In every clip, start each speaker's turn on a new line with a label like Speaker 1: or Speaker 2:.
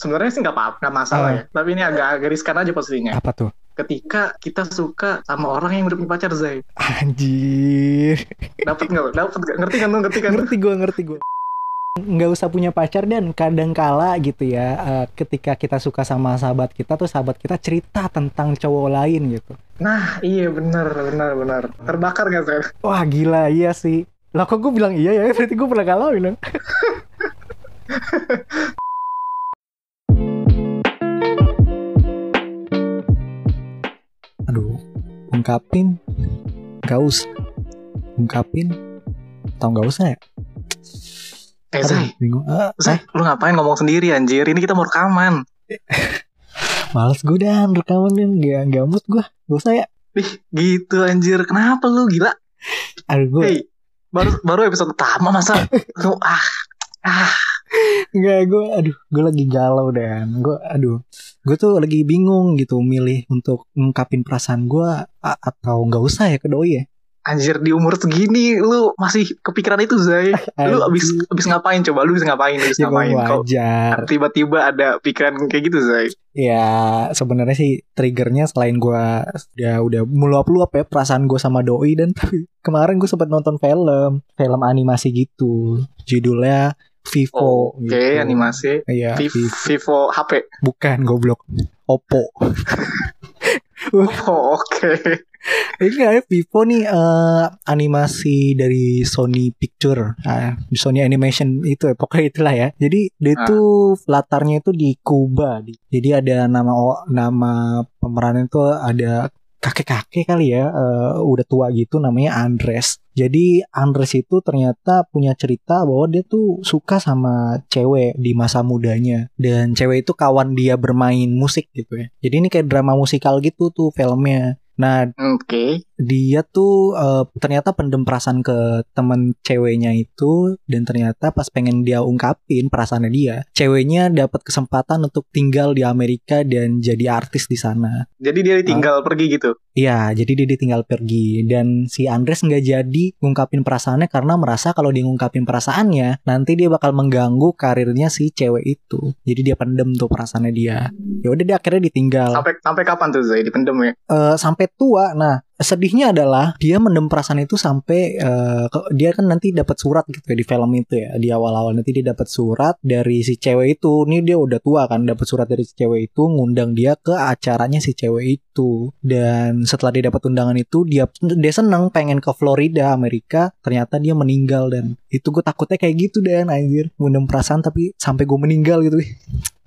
Speaker 1: sebenarnya sih nggak apa nggak masalah
Speaker 2: Oh.
Speaker 1: ya. Tapi ini agak agak riskan aja posisinya.
Speaker 2: Apa tuh?
Speaker 1: Ketika kita suka sama orang yang udah punya pacar, Zai.
Speaker 2: Anjir.
Speaker 1: Dapat nggak? Dapat nggak? Ngerti kan? Ngerti kan?
Speaker 2: ngerti gue ngerti gue nggak usah punya pacar dan kadang kala gitu ya eh, ketika kita suka sama sahabat kita tuh sahabat kita cerita tentang cowok lain gitu
Speaker 1: Nah, iya benar, benar, benar. Terbakar nggak, Zai?
Speaker 2: wah gila iya sih lah kok gue bilang iya ya berarti gue pernah ngalamin dong aduh ungkapin gak usah ungkapin atau nggak usah ya
Speaker 1: Eh,
Speaker 2: Aduh,
Speaker 1: Zai.
Speaker 2: bingung Ah,
Speaker 1: Zai, lu ngapain ngomong sendiri anjir? Ini kita mau rekaman.
Speaker 2: Males gue dan rekaman dan gak, gak mood gue Gak usah ya
Speaker 1: Ih, gitu anjir. Kenapa lu gila?
Speaker 2: Aduh gue
Speaker 1: Hei, baru baru episode pertama masa lu ah ah
Speaker 2: Enggak gue Aduh gue lagi galau dan Gue aduh Gue tuh lagi bingung gitu Milih untuk ngungkapin perasaan gue Atau gak usah ya ke doi ya
Speaker 1: anjir di umur segini lu masih kepikiran itu Zai. Lu abis abis ngapain coba? Lu bisa ngapain? Abis
Speaker 2: Ya
Speaker 1: ngapain? Kok
Speaker 2: wajar
Speaker 1: tiba-tiba ada pikiran kayak gitu Zai?
Speaker 2: Ya sebenarnya sih Triggernya selain gue Ya udah meluap-luap ya Perasaan gue sama doi Dan tapi kemarin gue sempat nonton film Film animasi gitu Judulnya Vivo
Speaker 1: Oke,
Speaker 2: gitu.
Speaker 1: animasi.
Speaker 2: Iya
Speaker 1: Viv-
Speaker 2: Vivo.
Speaker 1: Vivo HP.
Speaker 2: Bukan goblok Oppo
Speaker 1: Oh, oke.
Speaker 2: Enggak ya Vivo nih eh, animasi dari Sony Picture ah, Sony Animation itu ya pokoknya itulah ya Jadi dia
Speaker 1: Ah.
Speaker 2: tuh latarnya itu di Kuba di- Jadi ada nama nama pemeran itu ada kakek-kakek kali ya eh, udah tua gitu namanya Andres jadi Andres itu ternyata punya cerita bahwa dia tuh suka sama cewek di masa mudanya. Dan cewek itu kawan dia bermain musik gitu ya. Jadi ini kayak drama musikal gitu tuh filmnya. Nah
Speaker 1: Oke.
Speaker 2: Dia tuh eh, ternyata pendem perasaan ke temen ceweknya itu dan ternyata pas pengen dia ungkapin perasaannya dia ceweknya dapat kesempatan untuk tinggal di Amerika dan jadi artis di sana
Speaker 1: Jadi dia tinggal pergi gitu.
Speaker 2: Iya, jadi dia ditinggal pergi dan si Andres nggak jadi ngungkapin perasaannya karena merasa kalau dia ngungkapin perasaannya nanti dia bakal mengganggu karirnya si cewek itu. Jadi dia pendem tuh perasaannya dia. Ya udah dia akhirnya ditinggal
Speaker 1: Sampai sampai kapan tuh Zai dipendem ya?
Speaker 2: Eh, sampai tua. Nah, sedihnya adalah dia mendem perasaan itu sampai ke- dia kan nanti dapat surat gitu ya di film itu ya di awal-awal nanti dia dapat surat dari si cewek itu. Ini dia udah tua kan dapat surat dari si cewek itu ngundang dia ke acaranya si cewek itu. Dan setelah dia dapat undangan itu dia dia seneng pengen ke Florida Amerika. Ternyata dia meninggal dan itu gue takutnya kayak gitu dan anjir mendem perasaan tapi sampai gue meninggal gitu.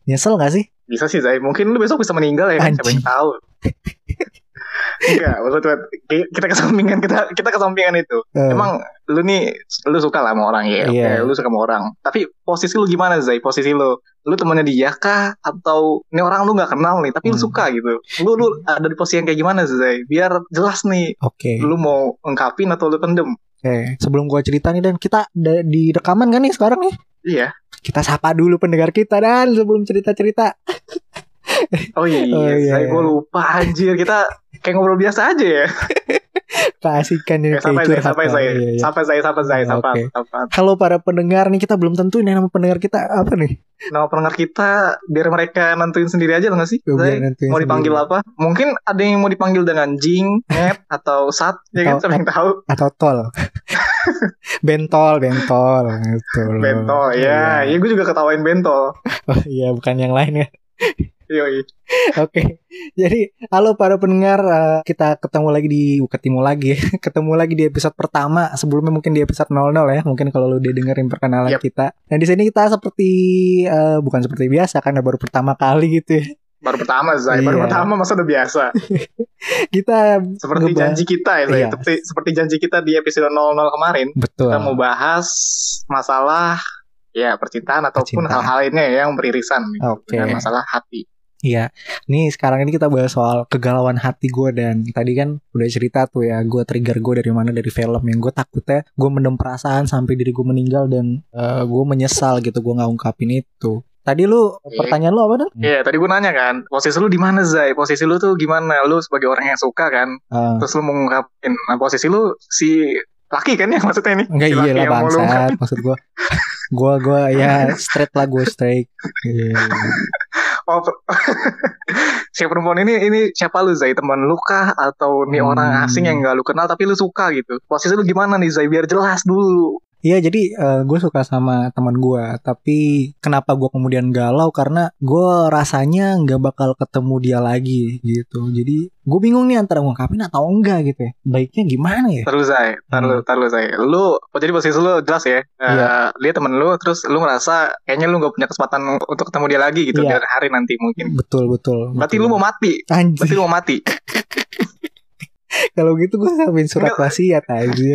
Speaker 2: Nyesel gak sih?
Speaker 1: Bisa sih Zai. Mungkin lu besok bisa meninggal ya kan? Siapa yang tahu. Enggak, maksudnya kita kesampingan kita kita kesampingan itu.
Speaker 2: Eh,
Speaker 1: Emang lu nih lu suka lah sama orang ya, oke,
Speaker 2: Iya.
Speaker 1: lu suka sama orang. Tapi posisi lu gimana Zai? Posisi lu, lu temannya dia kah? Atau ini orang lu nggak kenal nih, tapi lu
Speaker 2: Hmm.
Speaker 1: suka gitu. Lu lu ada di posisi yang kayak gimana Zai? Biar jelas nih,
Speaker 2: Oke.
Speaker 1: lu mau ungkapin atau lu pendem?
Speaker 2: Oke, sebelum gua cerita nih dan kita di rekaman kan nih sekarang nih.
Speaker 1: Iya.
Speaker 2: Kita sapa dulu pendengar kita dan sebelum cerita-cerita.
Speaker 1: Oh iya,
Speaker 2: Oh, iya,
Speaker 1: Zai,
Speaker 2: iya.
Speaker 1: gue lupa anjir. Kita kayak ngobrol biasa aja ya.
Speaker 2: Keasikan nih
Speaker 1: Oke, sampai
Speaker 2: curhat.
Speaker 1: sampai Zai,
Speaker 2: Iya, iya.
Speaker 1: sampai Zai, sampai Zai, sampai,
Speaker 2: Oke.
Speaker 1: sampai.
Speaker 2: Halo para pendengar nih kita belum tentuin ya nama pendengar kita apa nih?
Speaker 1: Nama pendengar kita biar mereka nentuin sendiri aja lah nggak sih?
Speaker 2: Biar nentuin
Speaker 1: mau dipanggil
Speaker 2: sendiri.
Speaker 1: apa? Mungkin ada yang mau dipanggil dengan Jing, Net, atau Sat, ya kan? Siapa yang tahu?
Speaker 2: Atau tol. bentol, bentol.
Speaker 1: Bentol, ya. Ya gue juga ketawain bentol.
Speaker 2: Oh, iya, bukan yang lain ya.
Speaker 1: Yoi.
Speaker 2: Oke, jadi halo para pendengar, eh, kita ketemu lagi di ketemu lagi, ketemu lagi di episode pertama. Sebelumnya mungkin di episode 00 ya, mungkin kalau lu udah dengerin perkenalan
Speaker 1: Yap.
Speaker 2: kita. Nah di sini kita seperti eh, bukan seperti biasa karena baru pertama kali gitu ya.
Speaker 1: Baru pertama, Zai. Baru
Speaker 2: Iya.
Speaker 1: pertama masa udah biasa.
Speaker 2: Kita
Speaker 1: Seperti
Speaker 2: ngebahas-
Speaker 1: janji kita ya, Zai.
Speaker 2: Iya.
Speaker 1: Seperti, seperti janji kita di episode 00 kemarin.
Speaker 2: betul.
Speaker 1: Kita mau bahas masalah ya percintaan ataupun hal-hal lainnya yang beririsan nih,
Speaker 2: Oke.
Speaker 1: dengan masalah hati.
Speaker 2: Iya, nih sekarang ini kita bahas soal kegalauan hati gue dan tadi kan udah cerita tuh ya, gue trigger gue dari mana dari film yang gue takutnya gue mendem perasaan sampai diri gue meninggal dan gue menyesal gitu gue nggak ungkapin itu. Tadi lu pertanyaan lu apa dong?
Speaker 1: Iya, tadi gue nanya kan, posisi lu di mana Zai? Posisi lu tuh gimana? Lu sebagai orang yang suka kan,
Speaker 2: Ah,
Speaker 1: terus lu mau ngungkapin. Nah, posisi lu si laki kan ya maksudnya ini?
Speaker 2: enggak
Speaker 1: Si
Speaker 2: iya lah bangsat maksud gue. Gue gue ya straight lah gue straight. Iya.
Speaker 1: Oh, si perempuan ini ini siapa lu Zai? Teman lu kah atau nih
Speaker 2: Hmm.
Speaker 1: orang asing yang gak lu kenal tapi lu suka gitu? Posisi lu gimana nih Zai? Biar jelas dulu.
Speaker 2: Iya jadi gue suka sama teman gue tapi kenapa gue kemudian galau karena gue rasanya nggak bakal ketemu dia lagi gitu jadi gue bingung nih antara ngungkapin atau enggak gitu ya baiknya gimana ya
Speaker 1: Taruh Zai, taruh, taruh Zai. Lu, jadi posisi lu jelas ya. Eh,
Speaker 2: Iya.
Speaker 1: Dia temen lu, terus lu ngerasa kayaknya lu gak punya kesempatan untuk ketemu dia lagi gitu.
Speaker 2: Iya.
Speaker 1: Biar hari nanti mungkin.
Speaker 2: betul betul
Speaker 1: Berarti
Speaker 2: betul.
Speaker 1: lu mau mati.
Speaker 2: anjir
Speaker 1: Berarti lu mau mati.
Speaker 2: kalau gitu gue ngapain surat wasiat aja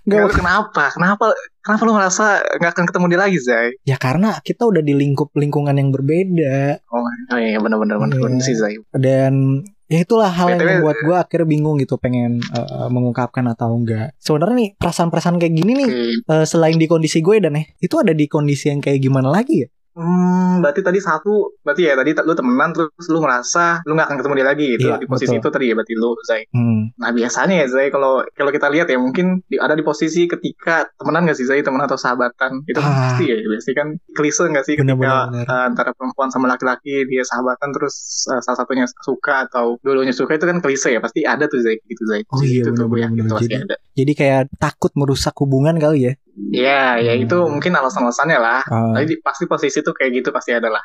Speaker 1: Nggak,
Speaker 2: Nggak,
Speaker 1: kenapa? Kenapa? Kenapa lu ngerasa nggak akan ketemu dia lagi, Zai?
Speaker 2: ya karena kita udah di lingkup lingkungan yang berbeda
Speaker 1: Oh, oh iya benar-benar benar
Speaker 2: Iya.
Speaker 1: benar sih, Zai.
Speaker 2: dan ya itulah hal yang membuat gue akhirnya bingung gitu pengen eh, mengungkapkan atau enggak sebenarnya nih perasaan-perasaan kayak gini nih
Speaker 1: Oke.
Speaker 2: eh, selain di kondisi gue dan ya itu ada di kondisi yang kayak gimana lagi ya
Speaker 1: Hmm, berarti tadi satu, berarti ya tadi lu temenan terus lu ngerasa lu nggak akan ketemu dia lagi gitu
Speaker 2: Iya,
Speaker 1: di posisi
Speaker 2: betul.
Speaker 1: itu tadi ya berarti lu Zai.
Speaker 2: hmm.
Speaker 1: Nah biasanya ya Zai kalau kalau kita lihat ya mungkin di, ada di posisi ketika temenan nggak sih Zai temenan atau sahabatan itu kan
Speaker 2: Ah.
Speaker 1: pasti ya biasanya kan klise nggak sih ketika
Speaker 2: Bener-bener, bener.
Speaker 1: uh, antara perempuan sama laki-laki dia sahabatan terus uh, salah satunya suka atau dulunya suka itu kan klise ya pasti ada tuh Zai gitu Zai.
Speaker 2: Oh iya,
Speaker 1: itu tuh gue yakin
Speaker 2: bener-bener.
Speaker 1: tuh pasti
Speaker 2: Jadi-
Speaker 1: ada.
Speaker 2: jadi kayak takut merusak hubungan kali ya
Speaker 1: Iya ya itu
Speaker 2: Hmm.
Speaker 1: mungkin alasan-alasannya lah.
Speaker 2: Ah,
Speaker 1: Tapi di- pasti posisi tuh kayak gitu pasti ada lah.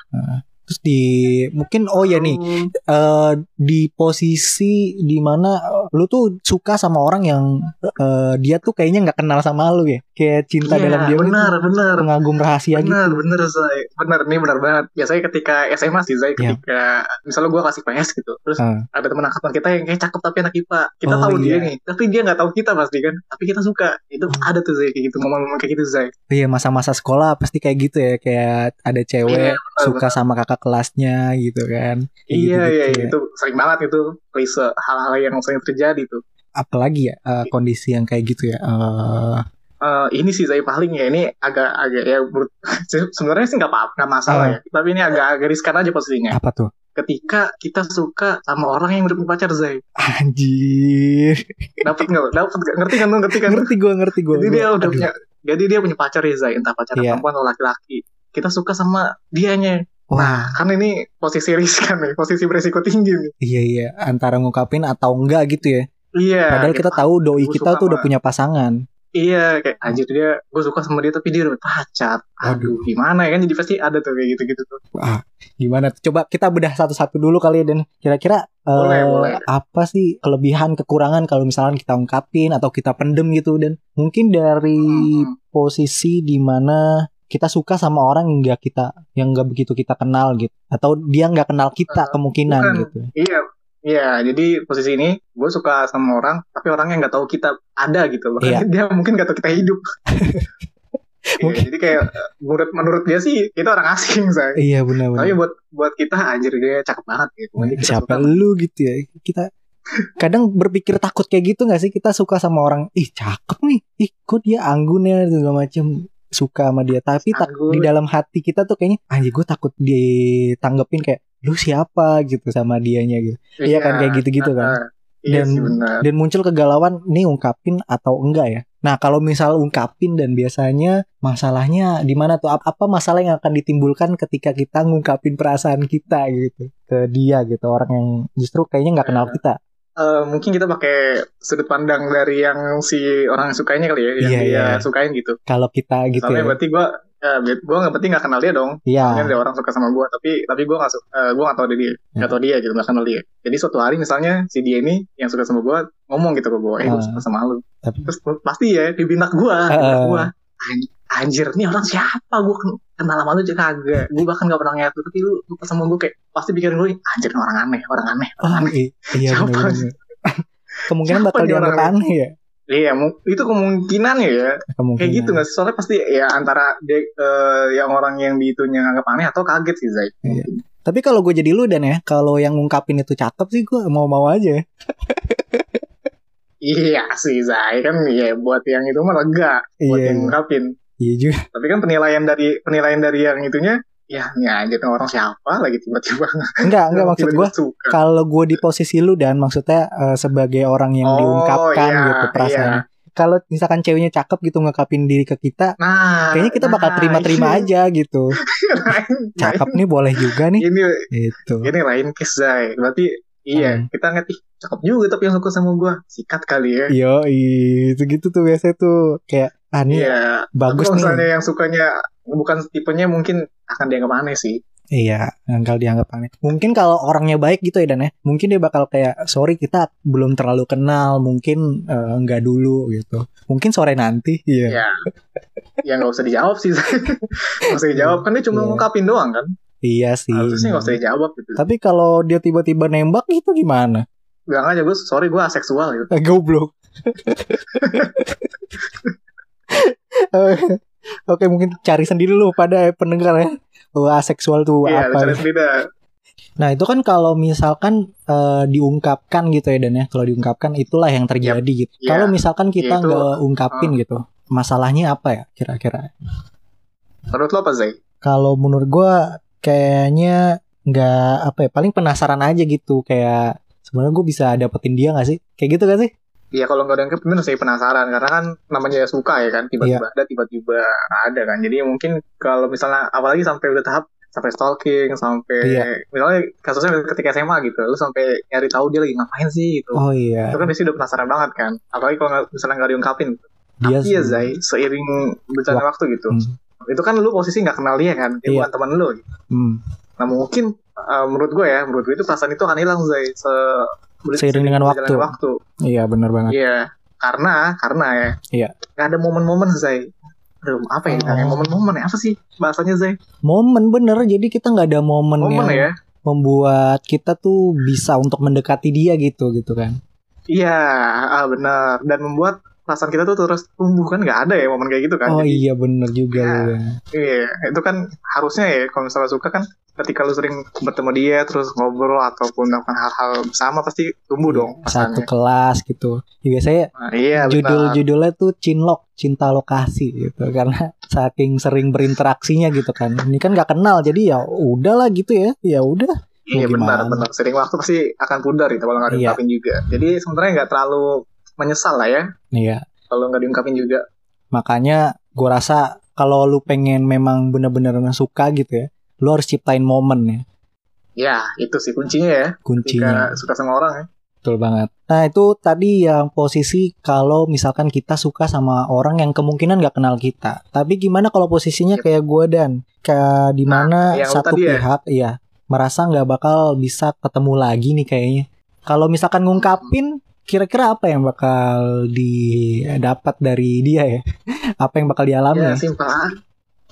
Speaker 2: terus di mungkin oh ya nih eh di posisi di mana eh, lu tuh suka sama orang yang eh, dia tuh kayaknya nggak kenal sama lu ya? Kayak cinta
Speaker 1: Iya,
Speaker 2: dalam diam itu
Speaker 1: benar benar.
Speaker 2: Pengagum rahasia gitu.
Speaker 1: Benar benar Zai. Benar nih benar banget. Biasanya ketika SMA sih Zai
Speaker 2: Iya.
Speaker 1: ketika misalnya gue kasih PS gitu terus
Speaker 2: Ah.
Speaker 1: ada teman angkatan kita yang kayak cakep tapi anak IPA kita
Speaker 2: Oh,
Speaker 1: tahu dia
Speaker 2: iya.
Speaker 1: nih tapi dia nggak tahu kita pasti kan. Tapi kita suka. Itu
Speaker 2: Hmm.
Speaker 1: ada tuh Zai kayak gitu ngomong-ngomong kayak gitu Zai.
Speaker 2: Iya masa-masa sekolah pasti kayak gitu ya. Kayak ada cewek
Speaker 1: Iya, benar,
Speaker 2: suka sama kakak kelasnya gitu kan. Kayak
Speaker 1: iya
Speaker 2: gitu-gitu
Speaker 1: iya
Speaker 2: ya.
Speaker 1: iya, itu sering banget itu klise hal-hal yang sering terjadi tuh.
Speaker 2: Apalagi ya eh, kondisi yang kayak gitu ya Eh,
Speaker 1: Eh, ini sih Zai paling ya ini agak-agak ya sebenarnya sih nggak apa nggak masalah
Speaker 2: Ah.
Speaker 1: ya. Tapi ini agak-agak riskan aja posisinya.
Speaker 2: Apa tuh?
Speaker 1: Ketika kita suka sama orang yang udah punya pacar Zai.
Speaker 2: Anjir.
Speaker 1: Dapat nggak? Dapat nggak? Ngerti kan ngerti kan
Speaker 2: ngerti gue ngerti gue
Speaker 1: jadi dia udah punya jadi dia punya pacar ya Zai. Entah pacar
Speaker 2: Iya.
Speaker 1: perempuan atau laki-laki. Kita suka sama dianya
Speaker 2: Wah,
Speaker 1: nah kan ini posisi riskan nih posisi beresiko tinggi nih
Speaker 2: iya iya antara ngungkapin atau enggak gitu ya.
Speaker 1: iya
Speaker 2: Padahal
Speaker 1: kayak,
Speaker 2: kita tahu doi kita tuh udah punya pasangan.
Speaker 1: iya kayak anjir dia gue suka sama dia tapi dia udah pacar aduh gimana ya kan jadi pasti ada tuh kayak gitu-gitu tuh
Speaker 2: Gimana? tuh? Coba kita bedah satu-satu dulu kali ya dan kira-kira
Speaker 1: Boleh,
Speaker 2: eh,
Speaker 1: boleh.
Speaker 2: apa sih kelebihan kekurangan kalau misalnya kita ungkapin atau kita pendem gitu dan mungkin dari
Speaker 1: Hmm.
Speaker 2: posisi di mana kita suka sama orang yang nggak kita yang nggak begitu kita kenal gitu atau dia nggak kenal kita
Speaker 1: Eh,
Speaker 2: kemungkinan
Speaker 1: bukan.
Speaker 2: gitu.
Speaker 1: iya Iya, jadi posisi ini gue suka sama orang, tapi orangnya nggak tahu kita ada gitu. Bahkan
Speaker 2: Iya.
Speaker 1: dia mungkin nggak tahu kita hidup. Iya,
Speaker 2: Mungkin.
Speaker 1: jadi kayak menurut menurut dia sih kita orang asing, say.
Speaker 2: Iya benar-benar.
Speaker 1: Tapi buat buat kita anjir dia cakep banget gitu. Jadi
Speaker 2: siapa
Speaker 1: suka.
Speaker 2: lu gitu ya kita kadang berpikir takut kayak gitu gak sih kita suka sama orang ih cakep nih ih kok dia anggun ya segala macem suka sama dia. Tapi tak di dalam hati kita tuh kayaknya anjir gue takut ditanggepin kayak lu siapa? gitu sama dianya gitu. Iya kan, kayak gitu-gitu kan.
Speaker 1: Iya
Speaker 2: Dan-
Speaker 1: benar.
Speaker 2: dan muncul kegalauan nih ungkapin atau enggak ya? Nah kalau misal ungkapin dan biasanya masalahnya di mana tuh? Ap- apa masalah yang akan ditimbulkan ketika kita ngungkapin perasaan kita gitu ke dia gitu? Orang yang justru kayaknya nggak kenal kita
Speaker 1: Eh, mungkin kita pakai sudut pandang dari yang si orang sukainya kali ya, yang
Speaker 2: Iya,
Speaker 1: dia
Speaker 2: iya.
Speaker 1: sukain gitu.
Speaker 2: kalau kita gitu
Speaker 1: Soalnya
Speaker 2: ya.
Speaker 1: berarti gue eh, gue nggak berarti nggak kenal dia dong.
Speaker 2: Iya.
Speaker 1: Mungkin ada orang suka sama gue, tapi tapi gue nggak su- eh, gue nggak tahu dia,
Speaker 2: Ya.
Speaker 1: nggak tahu dia gitu, nggak kenal dia. Jadi suatu hari misalnya si dia ini yang suka sama gue ngomong gitu ke gue, eh gue
Speaker 2: Ah.
Speaker 1: suka sama lu.
Speaker 2: Tapi-
Speaker 1: Terus pasti ya di binak gue, di
Speaker 2: Ah.
Speaker 1: binak gue. An- Anjir, nih orang siapa? Gue kenal sama lu aja kagak. Gue bahkan gak pernah ngeliat lu, tapi lu suka sama gue kayak pasti pikirin gue, anjir orang aneh, orang aneh, orang
Speaker 2: Oh,
Speaker 1: aneh.
Speaker 2: iya
Speaker 1: Siapa.
Speaker 2: Kemungkinan
Speaker 1: Siapa
Speaker 2: bakal dianggap
Speaker 1: orang
Speaker 2: aneh ya.
Speaker 1: Iya, itu kemungkinan ya.
Speaker 2: Kemungkinan.
Speaker 1: Kayak gitu nggak? Soalnya pasti ya antara dia, eh, yang orang yang di itunya nganggap aneh atau kaget sih, Zai.
Speaker 2: Iya. Tapi kalau gue jadi lu dan ya, kalau yang ngungkapin itu cakep sih gue mau-mau aja.
Speaker 1: Iya sih, Zai. Kan ya buat yang itu mah lega. Buat
Speaker 2: Iya,
Speaker 1: yang ngungkapin.
Speaker 2: Iya juga.
Speaker 1: Tapi kan penilaian dari penilaian dari yang itunya, ya ini aja nih orang siapa lagi tiba-tiba.
Speaker 2: Enggak, enggak maksud gue. Kalau gue di posisi lu dan maksudnya eh, sebagai orang yang
Speaker 1: Oh,
Speaker 2: diungkapkan
Speaker 1: iya,
Speaker 2: gitu perasaan. kalau misalkan ceweknya cakep gitu ngekapin diri ke kita,
Speaker 1: Nah,
Speaker 2: kayaknya kita bakal
Speaker 1: nah,
Speaker 2: terima-terima
Speaker 1: ini-
Speaker 2: aja gitu.
Speaker 1: lain-
Speaker 2: Cakep nih boleh juga nih.
Speaker 1: Ini
Speaker 2: Gitu.
Speaker 1: ini lain case Zai. Berarti iya,
Speaker 2: Hmm.
Speaker 1: kita ngeliat ih cakep juga tapi yang suka sama gua. Sikat kali ya.
Speaker 2: Yo, itu gitu tuh biasanya tuh kayak ah nih
Speaker 1: Iya.
Speaker 2: bagus
Speaker 1: kalau
Speaker 2: nih.
Speaker 1: misalnya yang sukanya bukan tipenya mungkin akan dianggap aneh sih.
Speaker 2: Iya, kalau dianggap aneh. Mungkin kalau orangnya baik gitu ya Dan ya. Mungkin dia bakal kayak sorry kita belum terlalu kenal, mungkin eh, enggak dulu gitu. Mungkin sore nanti. Iya.
Speaker 1: Ya. ya nggak usah dijawab sih. Nggak usah dijawab kan dia cuma
Speaker 2: Iya.
Speaker 1: ngungkapin doang kan.
Speaker 2: Iya sih.
Speaker 1: Harusnya nggak usah dijawab gitu.
Speaker 2: Tapi kalau dia tiba-tiba nembak itu gimana?
Speaker 1: Bilang aja gue sorry gue aseksual gitu.
Speaker 2: Eh, Goblok. Oke, mungkin cari sendiri lu pada pendengar ya. Wah, seksual tuh
Speaker 1: Iya,
Speaker 2: apa?
Speaker 1: cari sendiri dah.
Speaker 2: Nah, itu kan kalau misalkan eh, diungkapkan gitu ya Dan ya. Kalau diungkapkan itulah yang terjadi gitu.
Speaker 1: Iya.
Speaker 2: Kalau misalkan kita
Speaker 1: Iya,
Speaker 2: nggak ungkapin gitu, masalahnya apa ya kira-kira?
Speaker 1: Menurut lo apa Zai?
Speaker 2: Kalau menurut gua kayaknya nggak apa ya, paling penasaran aja gitu kayak sebenarnya gue bisa dapetin dia nggak sih? Kayak gitu gak sih?
Speaker 1: Iya kalau nggak dianggap bener sih penasaran karena kan namanya ya suka ya kan tiba-tiba
Speaker 2: Iya.
Speaker 1: ada tiba-tiba ada kan jadi mungkin kalau misalnya apalagi sampai udah tahap sampai stalking sampai
Speaker 2: Iya.
Speaker 1: misalnya kasusnya ketika SMA gitu lu sampai nyari tahu dia lagi ngapain sih gitu
Speaker 2: Oh iya,
Speaker 1: itu kan pasti udah penasaran banget kan apalagi kalau misalnya nggak diungkapin
Speaker 2: dia
Speaker 1: tapi ya. Zai seiring berjalannya waktu gitu
Speaker 2: Hmm.
Speaker 1: itu kan lu posisi nggak kenal dia kan dia
Speaker 2: Iya.
Speaker 1: bukan teman lu gitu.
Speaker 2: Hmm.
Speaker 1: nah mungkin uh, menurut gue ya menurut gue itu perasaan itu akan hilang Zai se
Speaker 2: Seiring dengan
Speaker 1: berjalannya waktu
Speaker 2: Iya benar banget.
Speaker 1: Iya, karena karena ya.
Speaker 2: Iya.
Speaker 1: Gak ada momen-momen Zai. Aduh, apa ya?
Speaker 2: Oh.
Speaker 1: Momen-momen ya? Apa sih bahasanya Zai?
Speaker 2: Momen bener, jadi kita nggak ada momen,
Speaker 1: Momen
Speaker 2: yang
Speaker 1: ya?
Speaker 2: membuat kita tuh bisa untuk mendekati dia gitu gitu kan.
Speaker 1: Iya, ah, benar. Dan membuat perasaan kita tuh terus tumbuh kan nggak ada ya momen kayak gitu kan?
Speaker 2: Oh
Speaker 1: Jadi,
Speaker 2: iya bener juga.
Speaker 1: Iya.
Speaker 2: ya.
Speaker 1: iya, itu kan harusnya ya kalau misalnya suka kan ketika lu sering bertemu dia terus ngobrol ataupun melakukan hal-hal bersama pasti tumbuh dong
Speaker 2: Satu
Speaker 1: perasaannya.
Speaker 2: kelas gitu. Ya, biasanya
Speaker 1: Nah, iya,
Speaker 2: judul-judulnya tuh cinlok, cinta lokasi gitu karena saking sering berinteraksinya gitu kan. Ini kan nggak kenal jadi ya udahlah gitu ya. Ya udah.
Speaker 1: Iya benar benar. Sering waktu pasti akan pudar itu kalau nggak
Speaker 2: Iya.
Speaker 1: diungkapin juga. Jadi sebenarnya nggak terlalu menyesal lah ya
Speaker 2: Iya.
Speaker 1: kalau nggak diungkapin juga.
Speaker 2: Makanya gue rasa kalau lu pengen memang bener-bener suka gitu ya, lu harus ciptain momen ya
Speaker 1: Ya itu sih kuncinya ya.
Speaker 2: kuncinya.
Speaker 1: Jika suka sama orang ya.
Speaker 2: Betul banget. Nah itu tadi yang posisi kalau misalkan kita suka sama orang yang kemungkinan gak kenal kita. Tapi gimana kalau posisinya
Speaker 1: Yep.
Speaker 2: kayak gue dan kayak di
Speaker 1: mana Nah, lu
Speaker 2: satu
Speaker 1: ya?
Speaker 2: pihak iya merasa nggak bakal bisa ketemu lagi nih kayaknya. Kalau misalkan ngungkapin kira-kira apa yang bakal didapat dari dia ya? apa yang bakal dialami?
Speaker 1: Ya
Speaker 2: ya?
Speaker 1: simpel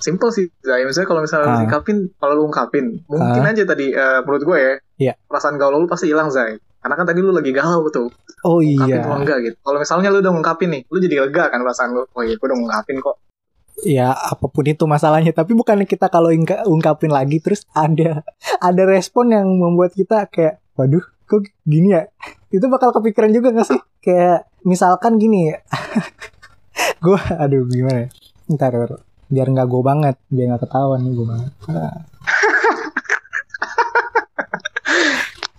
Speaker 1: Simpel sih. Zai. misalnya kalau misalnya
Speaker 2: Ah.
Speaker 1: diungkapin, kalau lu ungkapin, mungkin
Speaker 2: Ah.
Speaker 1: aja tadi eh, menurut gue ya.
Speaker 2: Iya.
Speaker 1: Perasaan galau lu pasti hilang Zai. Karena kan tadi lu lagi galau tuh.
Speaker 2: Oh
Speaker 1: Ungkapin
Speaker 2: iya.
Speaker 1: atau enggak gitu. Kalau misalnya lu udah ngungkapin nih, lu jadi lega kan perasaan lu. Oh iya, gue udah ngungkapin kok.
Speaker 2: ya apa pun itu masalahnya tapi bukan kita kalau ungka- ungkapin lagi terus ada ada respon yang membuat kita kayak waduh kok gini ya itu bakal kepikiran juga gak sih kayak misalkan gini gue aduh gimana ya ntar ntar. Biar nggak gue banget biar nggak ketahuan nih gue banget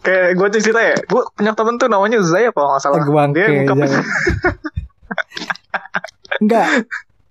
Speaker 1: Kayak gue cerita ya, gue punya temen tuh namanya Zai apa nggak salah.
Speaker 2: gue
Speaker 1: Dia.
Speaker 2: Enggak.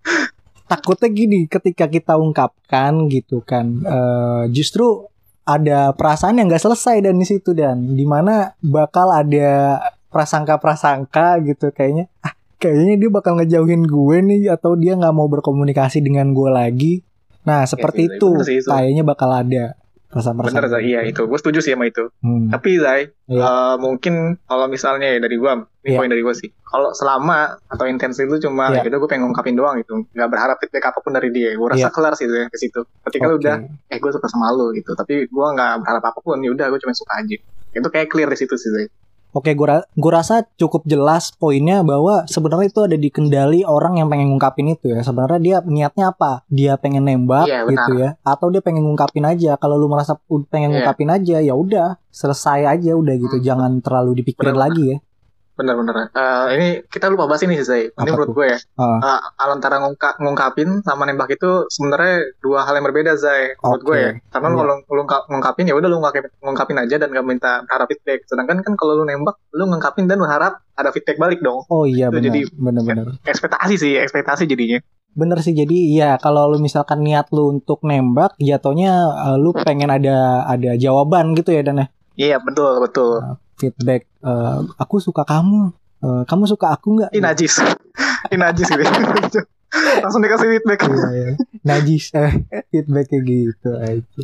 Speaker 2: Takutnya gini, ketika kita ungkapkan gitu kan, eh, justru ada perasaan yang nggak selesai dan di situ dan di mana bakal ada prasangka-prasangka gitu kayaknya. Ah, kayaknya dia bakal ngejauhin gue nih atau dia nggak mau berkomunikasi dengan gue lagi. Nah seperti
Speaker 1: Zai,
Speaker 2: itu,
Speaker 1: sih itu.
Speaker 2: kayaknya bakal ada perasaan-perasaan.
Speaker 1: Bener Zai, iya itu. Gue setuju sih sama itu.
Speaker 2: Hmm.
Speaker 1: Tapi Zai,
Speaker 2: Iya.
Speaker 1: eh, mungkin kalau misalnya ya dari gue, ini
Speaker 2: Iya.
Speaker 1: poin dari gue sih. Kalau selama atau intens itu cuma,
Speaker 2: Iya.
Speaker 1: ya gue pengen ngungkapin doang gitu. Nggak berharap feedback apa pun dari dia. Gue rasa
Speaker 2: Iya.
Speaker 1: kelar sih Zai, ke situ. Ketika lu
Speaker 2: Oke.
Speaker 1: udah, eh gue suka sama lu gitu. Tapi gue nggak berharap apa pun, ya udah gue cuma suka aja. Itu kayak clear di situ sih Zai.
Speaker 2: Oke, gue rasa cukup jelas poinnya bahwa sebenarnya itu ada di kendali orang yang pengen ngungkapin itu ya. Sebenarnya dia niatnya apa? Dia pengen nembak
Speaker 1: benar.
Speaker 2: gitu ya, atau dia pengen ngungkapin aja. Kalau lu merasa pengen
Speaker 1: Iya.
Speaker 2: ngungkapin aja, ya udah selesai aja udah gitu.
Speaker 1: Hmm.
Speaker 2: Jangan terlalu dipikirin lagi ya.
Speaker 1: Bener-bener. Eh, ini kita lupa bahas ini sih, Zai. Ini
Speaker 2: Apa
Speaker 1: menurut gue ya. Eh, antara ngungka- ngungkapin sama nembak itu sebenarnya dua hal yang berbeda, Zai. Menurut
Speaker 2: Oke.
Speaker 1: gue ya. Karena lu
Speaker 2: Iya.
Speaker 1: kalau lu ngungka- ngungkapin ya udah lu ngungkapin, ngungkapin aja dan gak minta berharap feedback. Sedangkan kan kalau lu nembak, lu ngungkapin dan berharap ada feedback balik dong.
Speaker 2: Oh iya benar,
Speaker 1: jadi-
Speaker 2: benar-benar.
Speaker 1: Ekspektasi sih, ekspektasi jadinya.
Speaker 2: Bener sih jadi iya kalau lu misalkan niat lu untuk nembak jatuhnya eh, lu pengen ada ada jawaban gitu ya dan ya
Speaker 1: Iya, betul, betul.
Speaker 2: Feedback eh, aku suka kamu Eh, kamu suka aku nggak?
Speaker 1: Ini najis. Ini najis gitu. Langsung dikasih feedback.
Speaker 2: Iya, iya. Najis eh, feedbacknya gitu aja.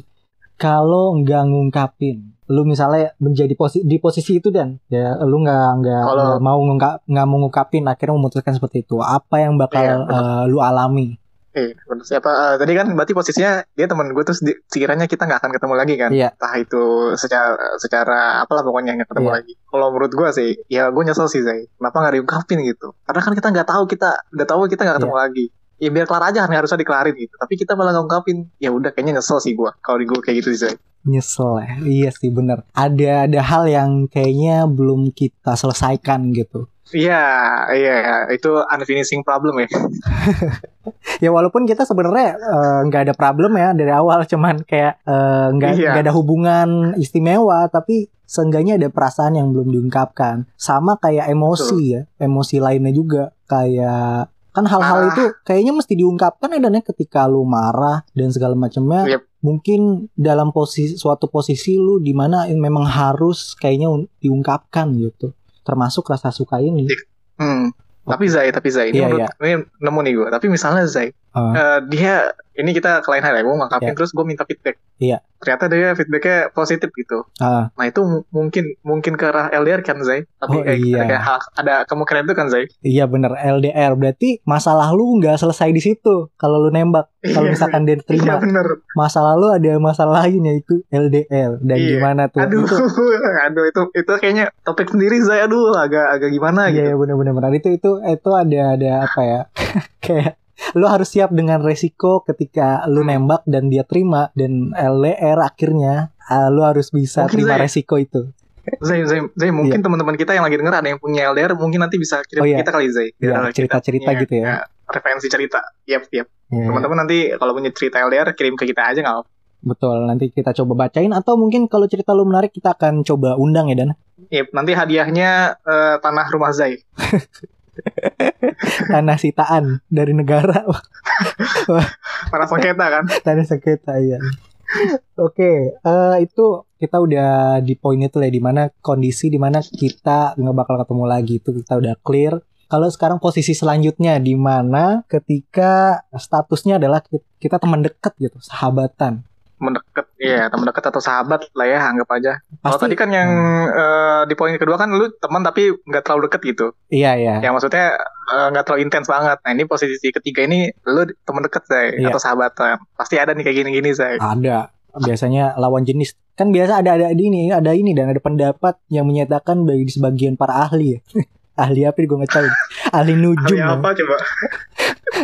Speaker 2: Kalau nggak ngungkapin, lu misalnya menjadi posi di posisi itu dan ya lu nggak nggak
Speaker 1: Kalau-
Speaker 2: nggak mau ngungkap nggak mau ngungkapin akhirnya memutuskan seperti itu. Apa yang bakal
Speaker 1: Iya,
Speaker 2: eh, lu alami?
Speaker 1: Eh, bener. Siapa eh, tadi kan berarti posisinya dia teman gue terus di, sekiranya kita nggak akan ketemu lagi kan?
Speaker 2: Iya.
Speaker 1: Entah itu secara secara apalah pokoknya nggak ketemu
Speaker 2: Iya.
Speaker 1: lagi. Kalau menurut gue sih, ya gue nyesel sih Zai. Kenapa nggak diungkapin gitu? Karena kan kita nggak tahu kita udah tahu kita nggak ketemu
Speaker 2: Iya.
Speaker 1: lagi. Ya biar kelar aja kan harusnya dikelarin gitu. Tapi kita malah nggak ungkapin. Ya udah kayaknya nyesel sih gue. Kalau di gue kayak gitu sih Zai.
Speaker 2: Nyesel ya. Iya sih bener. Ada ada hal yang kayaknya belum kita selesaikan gitu.
Speaker 1: Iya, iya, itu unfinishing problem ya.
Speaker 2: Ya walaupun kita sebenarnya eh, nggak ada problem ya dari awal, cuman kayak eh, nggak
Speaker 1: Iya.
Speaker 2: nggak ada hubungan istimewa, tapi seenggaknya ada perasaan yang belum diungkapkan. Sama kayak emosi ya, emosi lainnya juga kayak kan hal-hal itu kayaknya mesti diungkapkan ya dan ya ketika lu marah dan segala macamnya.
Speaker 1: Yep.
Speaker 2: Mungkin dalam posisi suatu posisi lu di mana memang harus kayaknya un- diungkapkan gitu. Termasuk rasa suka ini.
Speaker 1: Hmm. Tapi Zai, tapi Zai, ini
Speaker 2: Iya,
Speaker 1: menurut ini nemu nih gue. Tapi misalnya Zai,
Speaker 2: Ah.
Speaker 1: eh, dia ini kita ke lain hal ya, gue ngungkapin
Speaker 2: Iya.
Speaker 1: terus gue minta feedback.
Speaker 2: Iya.
Speaker 1: Ternyata dia feedbacknya positif gitu.
Speaker 2: Ah.
Speaker 1: Nah itu mungkin mungkin ke arah LDR kan Zai. Tapi
Speaker 2: Oh,
Speaker 1: kayak,
Speaker 2: iya.
Speaker 1: kayak hal- ada kemungkinan itu kan Zai.
Speaker 2: Iya bener LDR berarti masa lalu nggak selesai di situ kalau lu nembak kalau
Speaker 1: Iya.
Speaker 2: misalkan dia
Speaker 1: Iya
Speaker 2: terima
Speaker 1: bener.
Speaker 2: masa lalu ada masalah lain yaitu LDR dan
Speaker 1: Iya.
Speaker 2: gimana tuh
Speaker 1: Aduh,
Speaker 2: itu
Speaker 1: aduh itu itu kayaknya topik sendiri Zai. Aduh agak agak gimana
Speaker 2: iya
Speaker 1: gitu.
Speaker 2: iya bener-bener bener. itu itu itu ada ada apa ya kayak lu harus siap dengan resiko ketika lu
Speaker 1: Hmm.
Speaker 2: nembak dan dia terima dan LDR akhirnya ah, lu harus bisa
Speaker 1: Mungkin
Speaker 2: terima
Speaker 1: saya-
Speaker 2: resiko itu
Speaker 1: Zai, Zai, Zai mungkin teman-teman kita yang lagi denger ada yang punya LDR mungkin nanti bisa.
Speaker 2: Oh,
Speaker 1: kirim ke
Speaker 2: iya.
Speaker 1: kita kali Zai.
Speaker 2: Iya,
Speaker 1: kita
Speaker 2: cerita-cerita gitu ya.
Speaker 1: Referensi cerita. Yap, yap.
Speaker 2: Iya,
Speaker 1: Teman-teman nanti kalau punya cerita LDR kirim ke kita aja nggak
Speaker 2: betul nanti kita coba bacain atau mungkin kalau cerita lu menarik kita akan coba undang ya Dan
Speaker 1: Yap, nanti hadiahnya eh, tanah rumah Zai.
Speaker 2: tanah sitaan dari negara
Speaker 1: Tanah sengketa kan.
Speaker 2: Tadi sengketa ya. Oke, eh, itu kita udah di poin itu lah di mana kondisi di mana kita nggak bakal ketemu lagi itu kita udah clear. Kalau sekarang posisi selanjutnya di mana ketika statusnya adalah ki- kita teman dekat gitu, sahabatan.
Speaker 1: Mendekat, ya teman dekat atau sahabat lah ya anggap aja. Kalau tadi kan yang eh, di poin kedua kan lu teman tapi nggak terlalu deket gitu.
Speaker 2: iya iya.
Speaker 1: Ya maksudnya eh, nggak terlalu intens banget. Nah ini posisi ketiga ini lu teman dekat Zai
Speaker 2: Iya.
Speaker 1: atau sahabatan. Pasti ada nih kayak gini-gini Zai.
Speaker 2: Ada biasanya lawan jenis kan biasa ada ada ini ada ini dan ada pendapat yang menyatakan bagi sebagian para ahli ya. ahli apa gue nggak tahu. ahli nujum.
Speaker 1: Ahli
Speaker 2: ya.
Speaker 1: apa coba?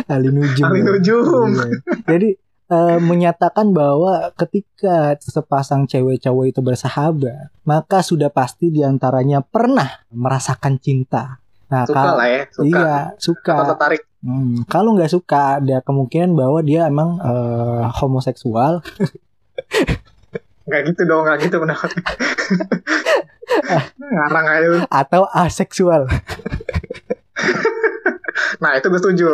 Speaker 2: ahli nujum.
Speaker 1: Ahli
Speaker 2: ya.
Speaker 1: nujum.
Speaker 2: Iya. Jadi eh, menyatakan bahwa ketika sepasang cewek cowok itu bersahabat, maka sudah pasti di antaranya pernah merasakan cinta. Nah,
Speaker 1: Suka
Speaker 2: kalau
Speaker 1: lah ya, suka.
Speaker 2: iya
Speaker 1: Atau
Speaker 2: suka.
Speaker 1: tertarik.
Speaker 2: Hmm, kalau nggak suka, ada kemungkinan bahwa dia emang eh, homoseksual.
Speaker 1: Nggak gitu dong, nggak gitu pendapat. Ngarang aja
Speaker 2: atau aseksual.
Speaker 1: Nah itu gue setuju.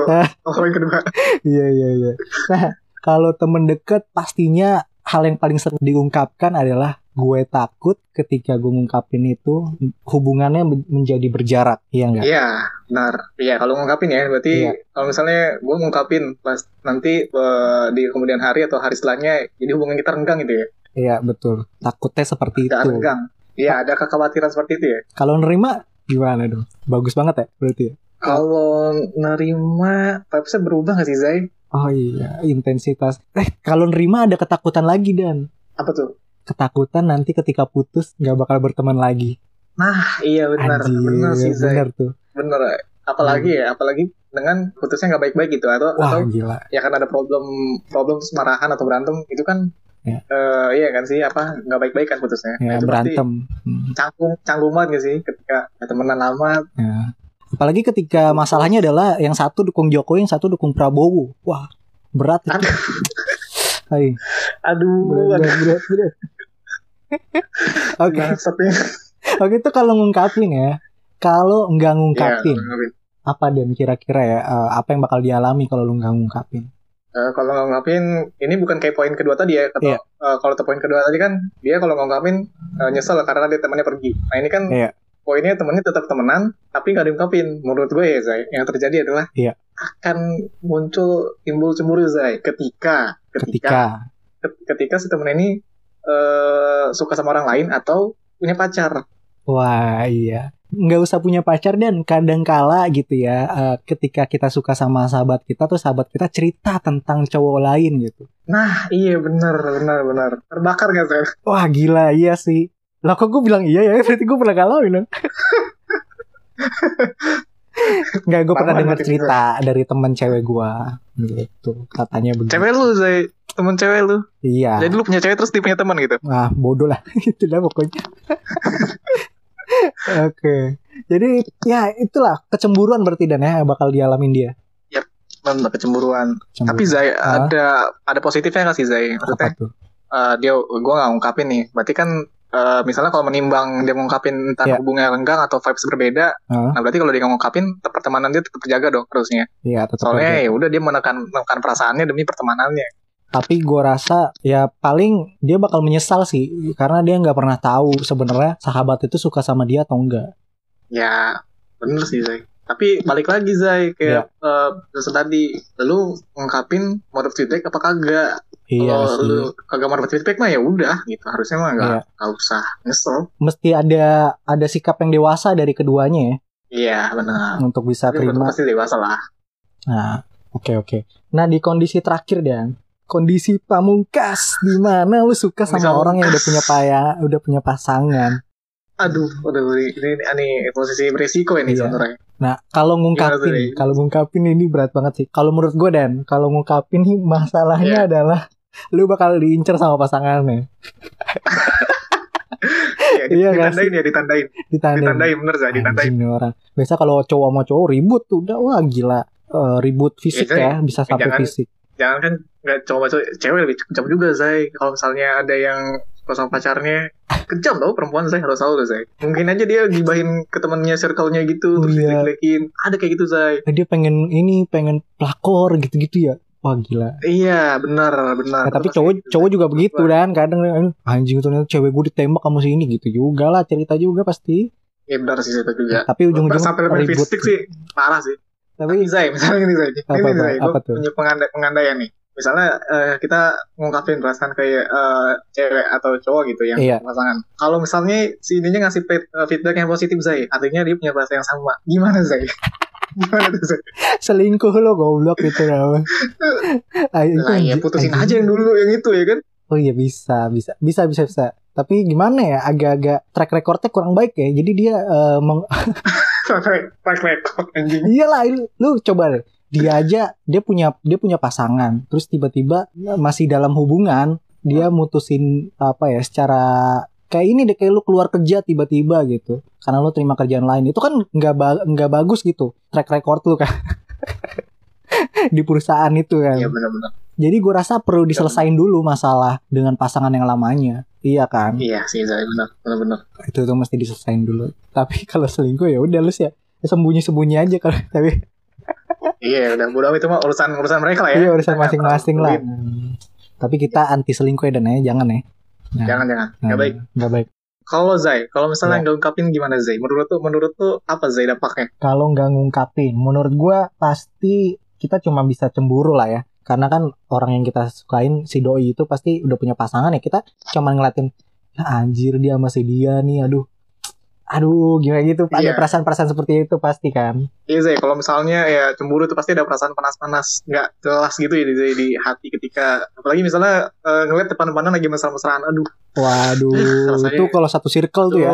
Speaker 1: Poin kedua.
Speaker 2: Iya iya iya. Nah, kalau temen deket pastinya hal yang paling sering diungkapkan adalah gue takut ketika gue ngungkapin itu hubungannya men- menjadi berjarak, iya enggak?
Speaker 1: Iya, benar. Iya, kalau ngungkapin ya, berarti
Speaker 2: Iya.
Speaker 1: kalau misalnya gue ngungkapin pas nanti eh, di kemudian hari atau hari setelahnya, jadi hubungan kita renggang gitu ya.
Speaker 2: Iya betul. Takutnya seperti itu.
Speaker 1: renggang. Iya, ada kekhawatiran seperti itu ya.
Speaker 2: Kalau nerima gimana dong? Bagus banget ya berarti. ya?
Speaker 1: Kalau nerima, vibes-nya berubah gak sih, Zai?
Speaker 2: Oh iya, intensitas. Eh kalau nerima ada ketakutan lagi dan
Speaker 1: Apa tuh?
Speaker 2: ketakutan nanti ketika putus nggak bakal berteman lagi.
Speaker 1: Nah, iya benar.
Speaker 2: Anjir,
Speaker 1: Benar sih, Zai.
Speaker 2: bener tuh.
Speaker 1: Bener. Apalagi ya, apalagi dengan putusnya nggak baik-baik gitu atau
Speaker 2: Wah
Speaker 1: atau
Speaker 2: gila.
Speaker 1: ya kan ada problem problem terus marahan atau berantem itu kan
Speaker 2: Ya.
Speaker 1: Eh, iya kan sih apa nggak baik-baik kan putusnya.
Speaker 2: ya
Speaker 1: Nah, itu
Speaker 2: berantem Hmm,
Speaker 1: Canggung, canggung banget gak sih ketika ya, temenan lama.
Speaker 2: ya. Apalagi ketika masalahnya adalah yang satu dukung Jokowi yang satu dukung Prabowo wah berat itu.
Speaker 1: Aduh,
Speaker 2: Hai,
Speaker 1: aduh,
Speaker 2: berat, berat, berat, berat. Oke,
Speaker 1: Bangsatnya.
Speaker 2: oke itu kalau ngungkapin ya. Kalau nggak
Speaker 1: Iya,
Speaker 2: ngungkapin,
Speaker 1: ngungkapin.
Speaker 2: apa dan kira-kira ya eh, apa yang bakal dialami kalau lu nggak ngungkapin?
Speaker 1: Eh, kalau ngungkapin ini bukan kayak poin kedua tadi ya. Kalau
Speaker 2: Iya.
Speaker 1: eh, kalau poin kedua tadi kan dia kalau ngungkapin eh, nyesel karena dia temannya pergi. Nah ini kan
Speaker 2: Iya.
Speaker 1: Poinnya temennya tetap temenan tapi nggak diungkapin. Menurut gue ya Zai, yang terjadi adalah
Speaker 2: Iya.
Speaker 1: akan muncul timbul cemburu Zai ketika ketika
Speaker 2: Ketika
Speaker 1: ketika si temen ini eh, suka sama orang lain atau punya pacar.
Speaker 2: Wah iya nggak usah punya pacar dan kadang kala gitu ya eh, ketika kita suka sama sahabat kita tuh sahabat kita cerita tentang cowok lain gitu
Speaker 1: Nah iya benar benar benar terbakar gak Zai?
Speaker 2: wah gila iya sih lah kok gue bilang iya ya berarti gue pernah ngalamin dong Nggak, gue pernah dengar cerita dari temen cewek gue gitu katanya begitu
Speaker 1: Cewek lu Zai, temen cewek lu.
Speaker 2: iya
Speaker 1: Jadi lu punya cewek terus dia punya teman gitu.
Speaker 2: Wah, bodoh lah. itu lah pokoknya. Oke. Jadi ya itulah kecemburuan berarti dan ya bakal dialamin dia.
Speaker 1: Benar kecemburuan.
Speaker 2: Cemburu.
Speaker 1: Tapi Zai
Speaker 2: Ah.
Speaker 1: ada ada positifnya nggak sih Zai?
Speaker 2: apa
Speaker 1: Maksudnya
Speaker 2: tuh?
Speaker 1: eh, dia gue nggak ngungkapin nih. Berarti kan eh, misalnya kalau menimbang dia ngungkapin entah
Speaker 2: Iya.
Speaker 1: hubungannya renggang atau vibes berbeda,
Speaker 2: Ah.
Speaker 1: nah berarti kalau dia ngungkapin pertemanan dia tetap terjaga dong harusnya.
Speaker 2: Iya, tetap
Speaker 1: Soalnya ya udah dia menekan menekan perasaannya demi pertemanannya.
Speaker 2: Tapi gue rasa ya paling dia bakal menyesal sih karena dia nggak pernah tahu sebenarnya sahabat itu suka sama dia atau enggak.
Speaker 1: Ya bener sih Zai. Tapi balik lagi Zai kayak eh terus tadi lu ngungkapin dapat feedback apa kagak?
Speaker 2: Iya
Speaker 1: Kalau
Speaker 2: sih.
Speaker 1: lu kagak dapat feedback mah ya udah gitu. Harusnya mah nggak
Speaker 2: Iya.
Speaker 1: usah nyesel.
Speaker 2: Mesti ada ada sikap yang dewasa dari keduanya ya
Speaker 1: Iya benar.
Speaker 2: untuk bisa
Speaker 1: Tapi
Speaker 2: terima.
Speaker 1: pasti dewasa lah.
Speaker 2: Nah, oke oke. Nah di kondisi terakhir dan kondisi pamungkas di mana lu suka sama orang yang udah punya paya, udah punya pasangan.
Speaker 1: Aduh, aduh ini, ini, ini posisi beresiko ini
Speaker 2: Iya.
Speaker 1: sebenarnya.
Speaker 2: Nah, kalau ngungkapin, kalau ngungkapin ini berat banget sih. Kalau menurut gue dan, kalau ngungkapin masalahnya
Speaker 1: Iya.
Speaker 2: adalah lu bakal diincer sama pasangannya.
Speaker 1: Iya,
Speaker 2: Iya nggak
Speaker 1: ditandain ya, ditandain.
Speaker 2: Ditandain.
Speaker 1: Ditandain bener Zai, ditandain.
Speaker 2: Anjing orang. Biasa kalau cowok sama cowok ribut tuh udah wah gila. Eh, ribut fisik
Speaker 1: Iya,
Speaker 2: ya, bisa sampai
Speaker 1: jangan-
Speaker 2: fisik.
Speaker 1: Jangan kan nggak coba cowok, cewek lebih kejam juga Zai. Kalau misalnya ada yang sama pacarnya, kejam tau perempuan Zai harus tahu Zai. Mungkin aja dia gibahin ke temennya circle-nya gitu,
Speaker 2: Oh,
Speaker 1: terus
Speaker 2: iya.
Speaker 1: Ada kayak gitu Zai.
Speaker 2: Eh, Dia pengen ini, pengen pelakor gitu-gitu ya. Wah gila.
Speaker 1: Iya, benar, benar.
Speaker 2: Nah, tapi
Speaker 1: Pasti
Speaker 2: cowok
Speaker 1: kayak gitu,
Speaker 2: cowok
Speaker 1: Zai.
Speaker 2: juga begitu dan kadang "Aduh, anjing ternyata cewek gue ditembak sama si ini gitu juga lah cerita juga pasti.
Speaker 1: Iya benar sih itu juga.
Speaker 2: Tapi ujung-ujungnya
Speaker 1: Sampai
Speaker 2: ribut.
Speaker 1: fisik sih parah sih.
Speaker 2: Tapi
Speaker 1: Zai, misalnya gini Zai, ini
Speaker 2: Apa, apa,
Speaker 1: Zai, gue punya pengandai, pengandaian nih. Misalnya eh, kita ngungkapin perasaan kayak eh, cewek atau cowok gitu yang
Speaker 2: Iya.
Speaker 1: pasangan. Kalau misalnya si ininya ngasih eh, feedback yang positif Zai, artinya dia punya perasaan yang sama. Gimana Zai? Gimana tuh Zai?
Speaker 2: selingkuh lo goblok gitu apa. Ah, itu
Speaker 1: Lah ya putusin aja yang dulu yang itu ya kan?
Speaker 2: Oh iya bisa, bisa, bisa, bisa, bisa. Tapi gimana ya, agak-agak track recordnya kurang baik ya. Jadi dia eh, meng-
Speaker 1: Track record anjing.
Speaker 2: iyalah lu, lu coba deh. Dia aja dia punya dia punya pasangan, terus tiba-tiba masih dalam hubungan, dia mutusin apa ya secara kayak ini deh kayak lu keluar kerja tiba-tiba gitu karena lu terima kerjaan lain itu kan nggak ba- nggak bagus gitu track record lu kan di perusahaan itu kan
Speaker 1: Iya benar-benar.
Speaker 2: jadi gue rasa perlu diselesain dulu masalah dengan pasangan yang lamanya iya kan
Speaker 1: Iya sih benar, benar-benar.
Speaker 2: itu tuh mesti diselesain dulu tapi kalau selingkuh ya udah lu sih ya sembunyi-sembunyi aja kalau tapi
Speaker 1: Iya udah bodo amat itu mah urusan urusan mereka lah ya.
Speaker 2: iya urusan masing-masing lah. Hmm. tapi kita anti selingkuh ya dan ya jangan ya Nah,
Speaker 1: Jangan jangan.
Speaker 2: nah,
Speaker 1: Gak baik.
Speaker 2: nggak baik
Speaker 1: Kalau Zai, kalau misalnya
Speaker 2: Ya.
Speaker 1: nggak ungkapin gimana Zai? Menurut tuh, menurut tuh apa Zai dampaknya?
Speaker 2: kalau nggak ngungkapin menurut gua pasti kita cuma bisa cemburu lah ya karena kan orang yang kita sukain si doi itu pasti udah punya pasangan ya kita cuma ngeliatin ya anjir dia masih dia nih aduh aduh gimana gitu ada
Speaker 1: Iya.
Speaker 2: perasaan-perasaan seperti itu pasti kan
Speaker 1: Iya Zai, kalau misalnya ya cemburu tuh pasti ada perasaan panas-panas, nggak jelas gitu ya di, di hati ketika, apalagi misalnya eh, ngeliat depan-depanan lagi mesra-mesraan, aduh,
Speaker 2: waduh itu kalau satu circle tuh ya.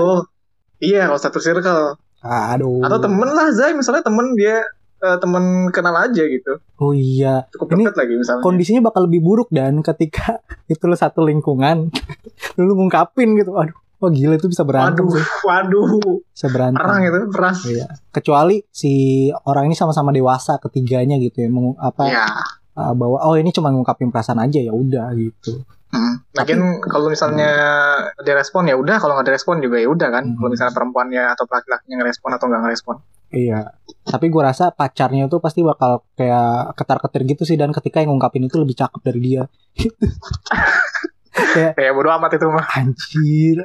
Speaker 1: Iya, kalau satu circle.
Speaker 2: aduh
Speaker 1: Atau temen lah Zai, misalnya temen dia eh, temen kenal aja gitu.
Speaker 2: Oh iya.
Speaker 1: Cukup
Speaker 2: Ini
Speaker 1: deket lagi misalnya.
Speaker 2: Kondisinya bakal lebih buruk dan ketika itu lu satu lingkungan, lu ngungkapin gitu. Aduh, wah gila itu bisa berantem
Speaker 1: Waduh,
Speaker 2: sih.
Speaker 1: waduh,
Speaker 2: Bisa berantem.
Speaker 1: perang itu, perang.
Speaker 2: Iya. Kecuali si orang ini sama-sama dewasa ketiganya gitu ya, mengu- apa
Speaker 1: Ya.
Speaker 2: uh, bahwa oh ini cuma ngungkapin perasaan aja ya udah gitu.
Speaker 1: Hmm. Lagian kalau misalnya dia respon ya udah, kalau nggak ada respon juga ya udah kan.
Speaker 2: Hmm.
Speaker 1: Kalau misalnya perempuannya atau laki-lakinya ngerespon atau nggak ngerespon.
Speaker 2: Iya. Tapi gua rasa pacarnya tuh pasti bakal kayak ketar-ketir gitu sih dan ketika yang ngungkapin itu lebih cakep dari dia.
Speaker 1: Ya bodo amat itu mah.
Speaker 2: Anjir.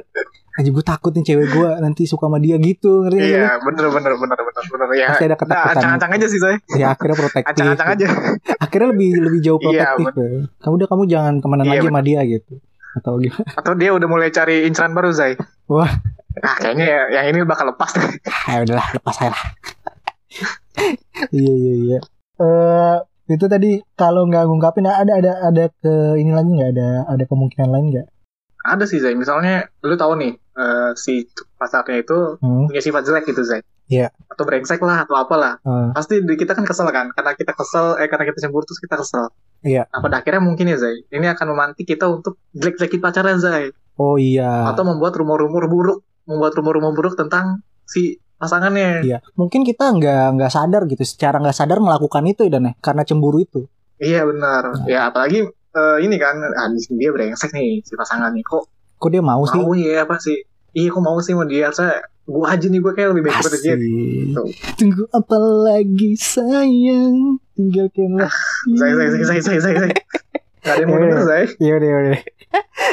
Speaker 2: Anjir gue takut nih cewek gue nanti suka sama dia gitu ngerti?
Speaker 1: Iya, bener bener bener bener bener ya.
Speaker 2: Pasti ada
Speaker 1: Nah,
Speaker 2: ketakutan.
Speaker 1: ancang-ancang aja sih saya.
Speaker 2: Ya akhirnya protektif.
Speaker 1: Ancang-ancang aja.
Speaker 2: Akhirnya lebih lebih jauh
Speaker 1: Iya,
Speaker 2: protektif. ya. kamu udah kamu jangan ke mana
Speaker 1: Iya,
Speaker 2: lagi sama dia gitu. Atau gimana?
Speaker 1: Atau dia udah mulai cari inceran baru Zai.
Speaker 2: Wah.
Speaker 1: Nah, kayaknya ya, yang ini bakal lepas deh.
Speaker 2: Ah, udahlah lepas saya lah. iya iya iya. Eh itu tadi kalau nggak ngungkapin ada ada ada ke ini lagi nggak ada ada kemungkinan lain nggak?
Speaker 1: Ada sih Zai. Misalnya lu tahu nih eh, si pacarnya itu
Speaker 2: Hmm.
Speaker 1: punya sifat jelek gitu Zai.
Speaker 2: Iya.
Speaker 1: Atau brengsek lah atau apalah.
Speaker 2: eh,
Speaker 1: Pasti kita kan kesel kan. Karena kita kesel, eh karena kita cemburu terus kita kesel.
Speaker 2: Iya.
Speaker 1: Nah pada akhirnya mungkin ya Zai. Ini akan memantik kita untuk jelek-jelekin pacarnya Zai.
Speaker 2: oh iya.
Speaker 1: Atau membuat rumor-rumor buruk. Membuat rumor-rumor buruk tentang si pasangannya.
Speaker 2: Iya. Mungkin kita nggak nggak sadar gitu. Secara nggak sadar melakukan itu dan karena cemburu itu.
Speaker 1: Iya benar. Ya apalagi eh, ini kan, ah, dia brengsek nih si pasangannya. Kok
Speaker 2: Kok dia mau sih?
Speaker 1: mau ya apa sih? Iya kok mau sih mau dia? Saya gua aja nih gue kayak lebih baik daripada dia. Tuh.
Speaker 2: Tunggu apa lagi sayang Tinggalkanlah
Speaker 1: Saya saya saya saya saya saya. Gak ada yang mau
Speaker 2: Iya.
Speaker 1: denger saya.
Speaker 2: Iya udah udah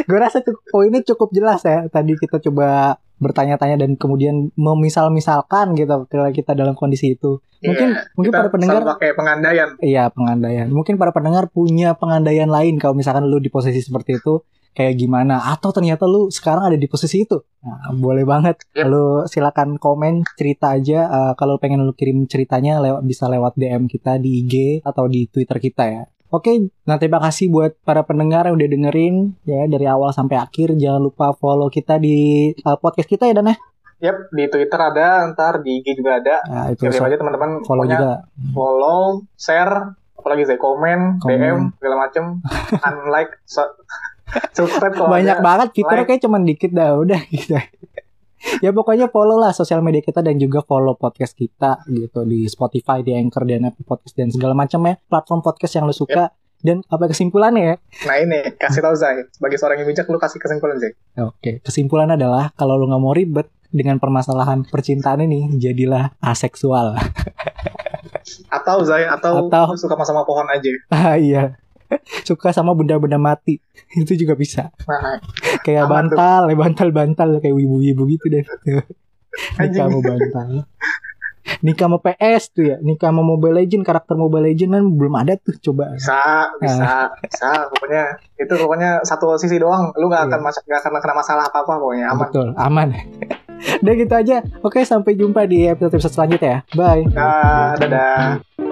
Speaker 2: Gue rasa cukup, poinnya cukup jelas ya. Tadi kita coba bertanya-tanya dan kemudian memisal-misalkan gitu Kalau kita dalam kondisi itu. Mungkin
Speaker 1: Iya,
Speaker 2: mungkin
Speaker 1: kita
Speaker 2: para pendengar
Speaker 1: pakai pengandaian.
Speaker 2: Iya pengandaian. Mungkin para pendengar punya pengandaian lain Kalau misalkan lu di posisi seperti itu Kayak gimana? Atau ternyata lu sekarang ada di posisi itu? Nah boleh banget.
Speaker 1: Yap.
Speaker 2: Lu silakan komen cerita aja. Eh, Kalau pengen lu kirim ceritanya lewat bisa lewat DM kita di IG Atau di Twitter kita ya Oke, nah terima kasih buat para pendengar yang udah dengerin ya dari awal sampai akhir. Jangan lupa follow kita di uh, podcast kita ya Dan ya.
Speaker 1: Yap, di Twitter ada, ntar di IG juga ada.
Speaker 2: Nah, itu
Speaker 1: Kirim
Speaker 2: so-
Speaker 1: aja teman-teman.
Speaker 2: follow
Speaker 1: Pokoknya
Speaker 2: juga.
Speaker 1: Follow, share, apalagi saya komen,
Speaker 2: Komen.
Speaker 1: DM, segala macem. Unlike, su- subscribe kalau
Speaker 2: Banyak
Speaker 1: ada.
Speaker 2: banget fiturnya
Speaker 1: like.
Speaker 2: kayak cuman dikit dah udah gitu. Ya pokoknya follow lah sosial media kita dan juga follow podcast kita gitu di Spotify, di Anchor dan Apple Podcast dan segala macam ya platform podcast yang lu suka. Dan apa kesimpulannya ya?
Speaker 1: Nah ini, kasih tahu Zai. Sebagai seorang yang bijak, lu kasih kesimpulan Zai.
Speaker 2: Oke, kesimpulan adalah kalau lu nggak mau ribet dengan permasalahan percintaan ini, jadilah aseksual.
Speaker 1: Atau Zai, atau,
Speaker 2: Atau-
Speaker 1: suka sama popohon aja.
Speaker 2: Ah iya. Suka sama benda-benda mati. Itu juga bisa.
Speaker 1: Nah,
Speaker 2: Kayak
Speaker 1: Aman tuh.
Speaker 2: bantal, bantal-bantal kayak wibu-wibu gitu deh. Nikah sama bantal. Nikah sama PS tuh ya. Nikah sama Mobile Legend, karakter Mobile Legend kan belum ada tuh coba.
Speaker 1: bisa, bisa, bisa. Pokoknya itu pokoknya satu sisi doang. Lu gak akan mas- gak akan kena masalah apa-apa pokoknya aman.
Speaker 2: Betul, aman. Udah gitu aja. Oke, sampai jumpa di episode-episode selanjutnya ya. Bye.
Speaker 1: Nah, dadah.